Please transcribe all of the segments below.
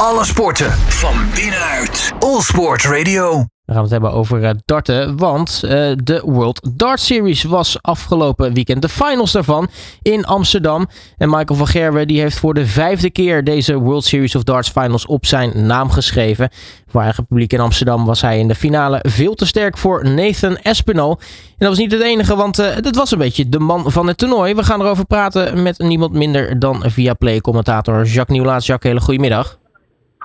Alle sporten van binnenuit. All Sport Radio. We gaan het hebben over uh, darten, want uh, de World Dart Series was afgelopen weekend. De finals daarvan in Amsterdam. En Michael van Gerwen die heeft voor de vijfde keer deze World Series of Darts finals op zijn naam geschreven. Voor eigen publiek in Amsterdam was hij in de finale veel te sterk voor Nathan Espinal. En dat was niet het enige, want uh, dat was een beetje de man van het toernooi. We gaan erover praten met niemand minder dan via Play-commentator Jacques Nieuwlaat. Jacques, hele goedemiddag.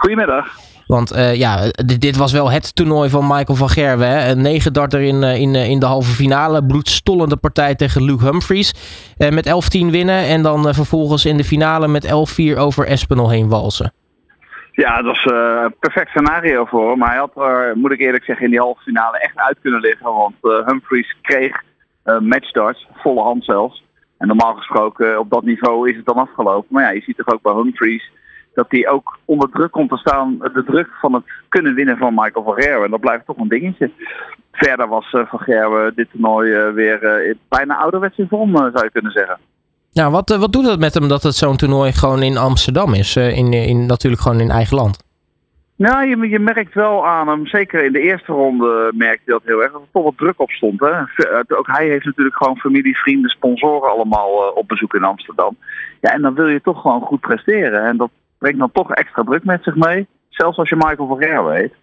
Goedemiddag. Want uh, ja, dit was wel het toernooi van Michael van Gerwen. Hè? Een negen darter in, in, in de halve finale. Bloedstollende partij tegen Luke Humphries. Uh, met 11-10 winnen. En dan uh, vervolgens in de finale met 11-4 over Espinol heen walsen. Ja, dat was een perfect scenario voor hem. Maar hij had er, moet ik eerlijk zeggen, in die halve finale echt uit kunnen liggen. Want Humphries kreeg matchdarts, volle hand zelfs. En normaal gesproken op dat niveau is het dan afgelopen. Maar ja, je ziet toch ook bij Humphries dat hij ook onder druk komt te staan. De druk van het kunnen winnen van Michael van Gerwen. En dat blijft toch een dingetje. Verder was uh, Van Gerwen dit toernooi uh, weer uh, bijna ouderwets in vorm, zou je kunnen zeggen. Ja, wat, wat doet het met hem dat het zo'n toernooi gewoon in Amsterdam is? in, in, natuurlijk gewoon in eigen land. Nou, je, je merkt wel aan hem, zeker in de eerste ronde merkte je dat heel erg, dat er toch wat druk op stond. Hè? Ook hij heeft natuurlijk gewoon familie, vrienden, sponsoren allemaal op bezoek in Amsterdam. Ja, en dan wil je toch gewoon goed presteren. En dat, brengt dan toch extra druk met zich mee. Zelfs als je Michael Gerwen weet.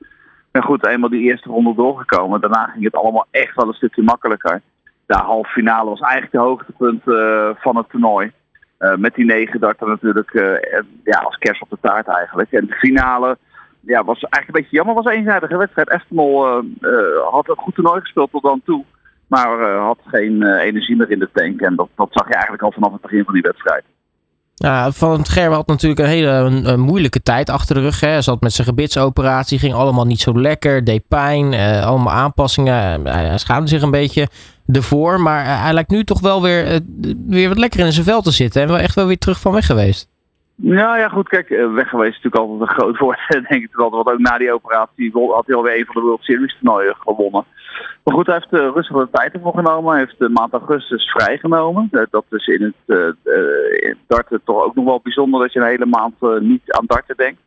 Maar goed, eenmaal die eerste ronde doorgekomen. Daarna ging het allemaal echt wel een stukje makkelijker. De halve finale was eigenlijk de hoogtepunt uh, van het toernooi. Uh, met die negen darten natuurlijk uh, ja, als kerst op de taart eigenlijk. En de finale ja, was eigenlijk een beetje jammer. was een eenzijdige wedstrijd. Estemol had een goed toernooi gespeeld tot dan toe. Maar had geen energie meer in de tank. En dat, dat zag je eigenlijk al vanaf het begin van die wedstrijd. Ja, Van het Gerben had natuurlijk een hele moeilijke tijd achter de rug. Hè. Hij zat met zijn gebitsoperatie, ging allemaal niet zo lekker, deed pijn, eh, allemaal aanpassingen. hij schaamde zich een beetje ervoor, maar hij lijkt nu toch wel weer, uh, weer wat lekker in zijn vel te zitten. En wel echt wel weer terug van weg geweest. Nou ja, goed, kijk, eh, weg geweest is natuurlijk altijd een groot woord, denk ik. Want ook na die operatie had hij alweer een van de World Series toernooien gewonnen. Maar goed, hij heeft uh, rustig de tijd ervoor genomen. Hij heeft de maand augustus vrijgenomen. Dat is in het uh, in darten toch ook nog wel bijzonder dat je een hele maand niet aan darten denkt.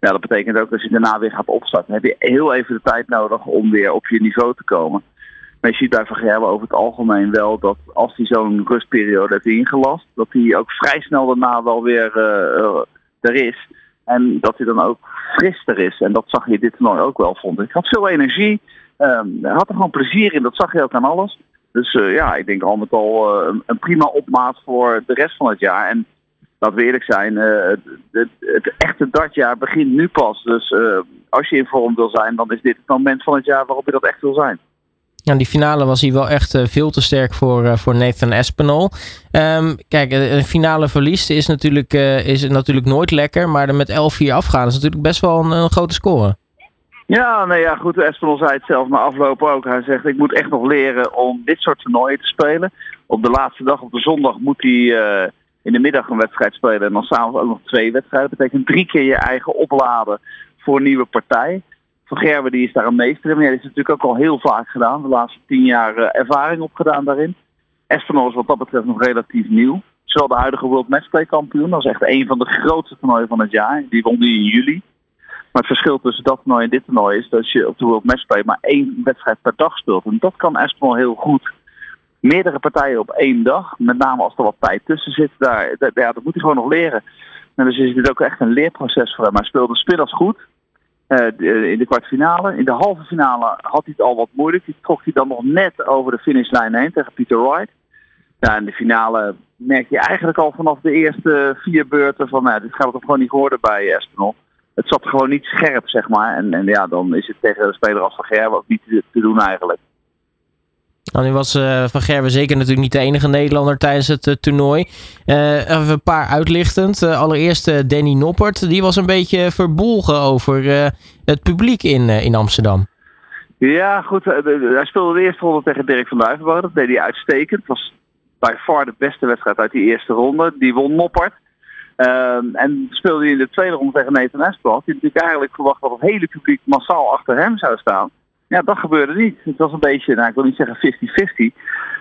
Ja, dat betekent ook dat je daarna weer gaat opstarten. Heb je heel even de tijd nodig om weer op je niveau te komen. Maar je ziet bij Van over het algemeen wel dat als hij zo'n rustperiode heeft ingelast, dat hij ook vrij snel daarna wel weer er is. En dat hij dan ook frister is. En dat zag je dit toernooi ook wel, vond ik. Had veel energie. Hij had er gewoon plezier in, dat zag je ook aan alles. Dus uh, ja, ik denk al met al een prima opmaat voor de rest van het jaar. En laten we eerlijk zijn, het, het, het, echte dartjaar begint nu pas. Dus als je in vorm wil zijn, dan is dit het moment van het jaar waarop je dat echt wil zijn. Ja, die finale was hij wel echt veel te sterk voor, voor Nathan Espinol. Um, kijk, een finale verlies is natuurlijk, is natuurlijk nooit lekker. Maar er met 11-4 afgaan is natuurlijk best wel een, grote score. Ja, nee, ja, goed. Espinol zei het zelf na afloop ook. Hij zegt, ik moet echt nog leren om dit soort toernooien te spelen. Op de laatste dag, op de zondag, moet hij in de middag een wedstrijd spelen. En dan s'avonds ook nog twee wedstrijden. Dat betekent drie keer je eigen opladen voor een nieuwe partij. Van Gerben die is daar een meester in. Maar ja, is natuurlijk ook al heel vaak gedaan. De laatste tien jaar uh, ervaring opgedaan daarin. Espinol is wat dat betreft nog relatief nieuw. Zowel de huidige World Matchplay kampioen. Dat is echt een van de grootste toernooien van het jaar. Die won die in juli. Maar het verschil tussen dat toernooi en dit toernooi is dat je op de World Matchplay maar één wedstrijd per dag speelt. En dat kan Espinol heel goed. Meerdere partijen op één dag, met name als er wat tijd tussen zit, daar, ja, dat moet hij gewoon nog leren. En dus is dit ook echt een leerproces voor hem. Hij speelde spinners goed. Uh, in de kwartfinale. In de halve finale had hij het al wat moeilijk. Die trok hij dan nog net over de finishlijn heen tegen Peter Wright. Ja, in de finale merk je eigenlijk al vanaf de eerste vier beurten van, nou, dit gaat het gewoon niet worden bij Espinol het zat gewoon niet scherp, zeg maar. En, en ja, dan is het tegen een speler als Van Gerwen ook niet te doen eigenlijk. Nou, nu was uh, Van Gerwen zeker natuurlijk niet de enige Nederlander tijdens het uh, toernooi. Uh, even een paar uitlichtend. allereerst Danny Noppert. Die was een beetje verbolgen over het publiek in, in Amsterdam. Ja, goed. hij speelde de eerste ronde tegen Dirk van Duivenbode. Dat deed hij uitstekend. Het was bij far de beste wedstrijd uit die eerste ronde. Die won Noppert. Um, en speelde hij in de tweede ronde tegen Nathan Espel. Die natuurlijk eigenlijk verwacht dat het hele publiek massaal achter hem zou staan. Ja, dat gebeurde niet. Het was een beetje, nou, ik wil niet zeggen 50-50.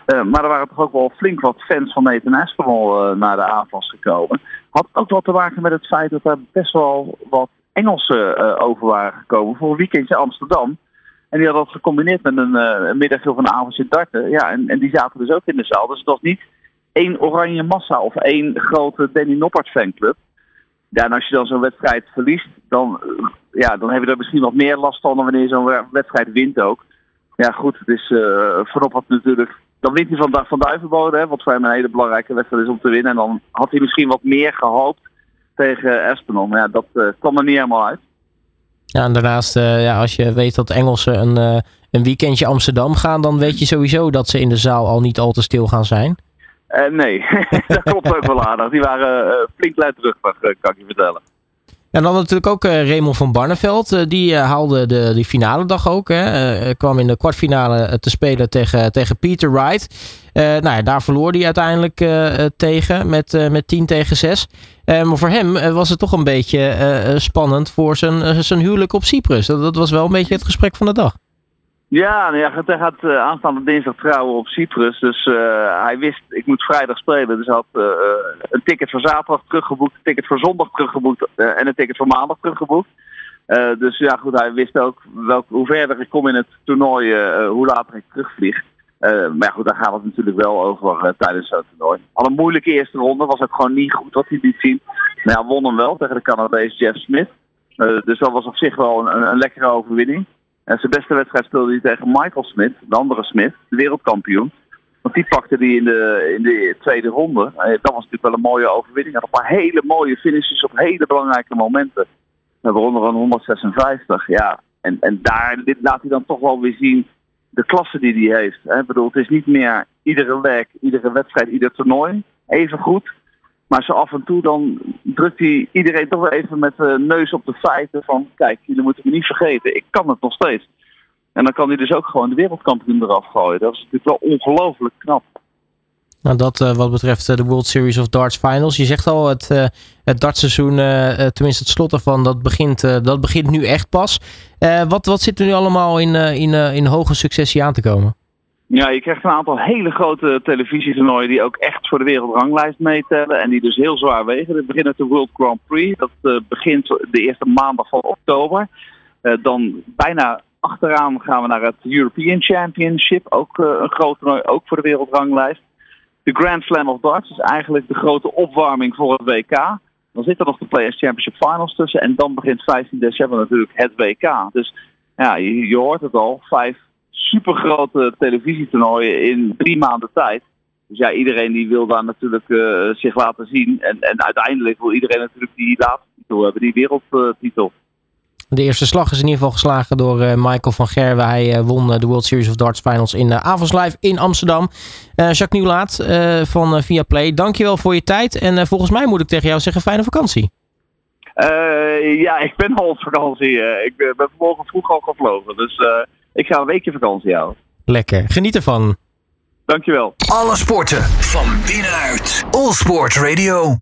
Uh, maar er waren toch ook wel flink wat fans van Nathan Espinol uh, naar de aanvals gekomen. Had ook wel te maken met het feit dat er best wel wat Engelsen over waren gekomen voor een weekendje Amsterdam. En die hadden dat gecombineerd met een, een middagje of een avondje darten. Ja, en, en die zaten dus ook in de zaal. Dus het was niet één oranje massa of één grote Danny Noppert fanclub. Ja, en als je dan zo'n wedstrijd verliest, dan, ja, dan heb je er misschien wat meer last van dan wanneer je zo'n wedstrijd wint ook. Ja, goed, het is uh, voorop had natuurlijk. Dan wint hij van, van Duivenbode, hè, wat voor hem een hele belangrijke wedstrijd is om te winnen. En dan had hij misschien wat meer gehoopt tegen Espenol. Maar ja, dat uh, kwam er niet helemaal uit. Ja, en daarnaast, ja, als je weet dat Engelsen een, een weekendje Amsterdam gaan, dan weet je sowieso dat ze in de zaal al niet al te stil gaan zijn. Uh, nee, dat klopt ook wel aardig. Die waren uh, flink luid terug, kan ik je vertellen. En dan natuurlijk ook Raymond van Barneveld. die haalde de, die finale dag ook. Hè. kwam in de kwartfinale te spelen tegen, tegen Peter Wright. nou ja, daar verloor hij uiteindelijk tegen met, met 10 tegen 6. maar voor hem was het toch een beetje spannend voor zijn, zijn huwelijk op Cyprus. Dat, dat was wel een beetje het gesprek van de dag. Ja, nou ja hij gaat uh, aanstaande dinsdag trouwen op Cyprus. Dus uh, hij wist, ik moet vrijdag spelen. Dus hij had uh, een ticket voor zaterdag teruggeboekt, een ticket voor zondag teruggeboekt en een ticket voor maandag teruggeboekt. dus ja, goed, hij wist ook welk, hoe verder ik kom in het toernooi, hoe later ik terugvlieg. maar goed, daar gaat het natuurlijk wel over tijdens zo'n toernooi. Al een moeilijke eerste ronde, was ook gewoon niet goed wat hij liet zien. Maar hij won hem wel tegen de Canadees Jeff Smith. dus dat was op zich wel een, een lekkere overwinning. En zijn beste wedstrijd speelde hij tegen Michael Smith, de andere Smith, de wereldkampioen. Want die pakte hij in de, in de tweede ronde. Eh, dat was natuurlijk wel een mooie overwinning. Hij had een paar hele mooie finishes op hele belangrijke momenten. Waaronder een 156. Ja, en, en daar dit laat hij dan toch wel weer zien de klasse die hij heeft. Ik bedoel, het is niet meer iedere leg, iedere wedstrijd, ieder toernooi even goed. Maar zo af en toe dan drukt hij iedereen toch wel even met de neus op de feiten van kijk, jullie moeten me niet vergeten, ik kan het nog steeds. En dan kan hij dus ook gewoon de wereldkampioen eraf gooien. Dat is natuurlijk wel ongelooflijk knap. Nou, dat uh, wat betreft uh, de World Series of Darts Finals. Je zegt al, het, uh, het dartseizoen, tenminste het slot ervan, dat begint, dat begint nu echt pas. wat, wat zit er nu allemaal in, in, in hoge successie aan te komen? Ja, je krijgt een aantal hele grote televisietoernooien die ook echt voor de wereldranglijst meetellen. En die dus heel zwaar wegen. We beginnen met de World Grand Prix. Dat uh, begint de eerste maandag van oktober. Uh, dan bijna achteraan gaan we naar het European Championship. Ook uh, een groot toernooi, ook voor de wereldranglijst. De Grand Slam of Darts is eigenlijk de grote opwarming voor het WK. Dan zit er nog de Players Championship Finals tussen. En dan begint 15 december natuurlijk het WK. Dus ja, je, je hoort het al. Vijf supergrote televisietoernooien in drie maanden tijd. Dus ja, iedereen die wil daar natuurlijk uh, zich laten zien. En, en uiteindelijk wil iedereen natuurlijk die laatste titel hebben, die wereldtitel. De eerste slag is in ieder geval geslagen door uh, Michael van Gerwen. Hij uh, won de World Series of Darts Finals in uh, Avals Live in Amsterdam. Jacques Nieuwlaat van Viaplay, dankjewel voor je tijd. En volgens mij moet ik tegen jou zeggen, fijne vakantie. ja, ik ben al op vakantie. ik ben vanmorgen vroeg al gevlogen. Dus ik ga een weekje vakantie houden. Lekker. Geniet ervan. Dankjewel. Alle sporten van binnenuit. All Sport Radio.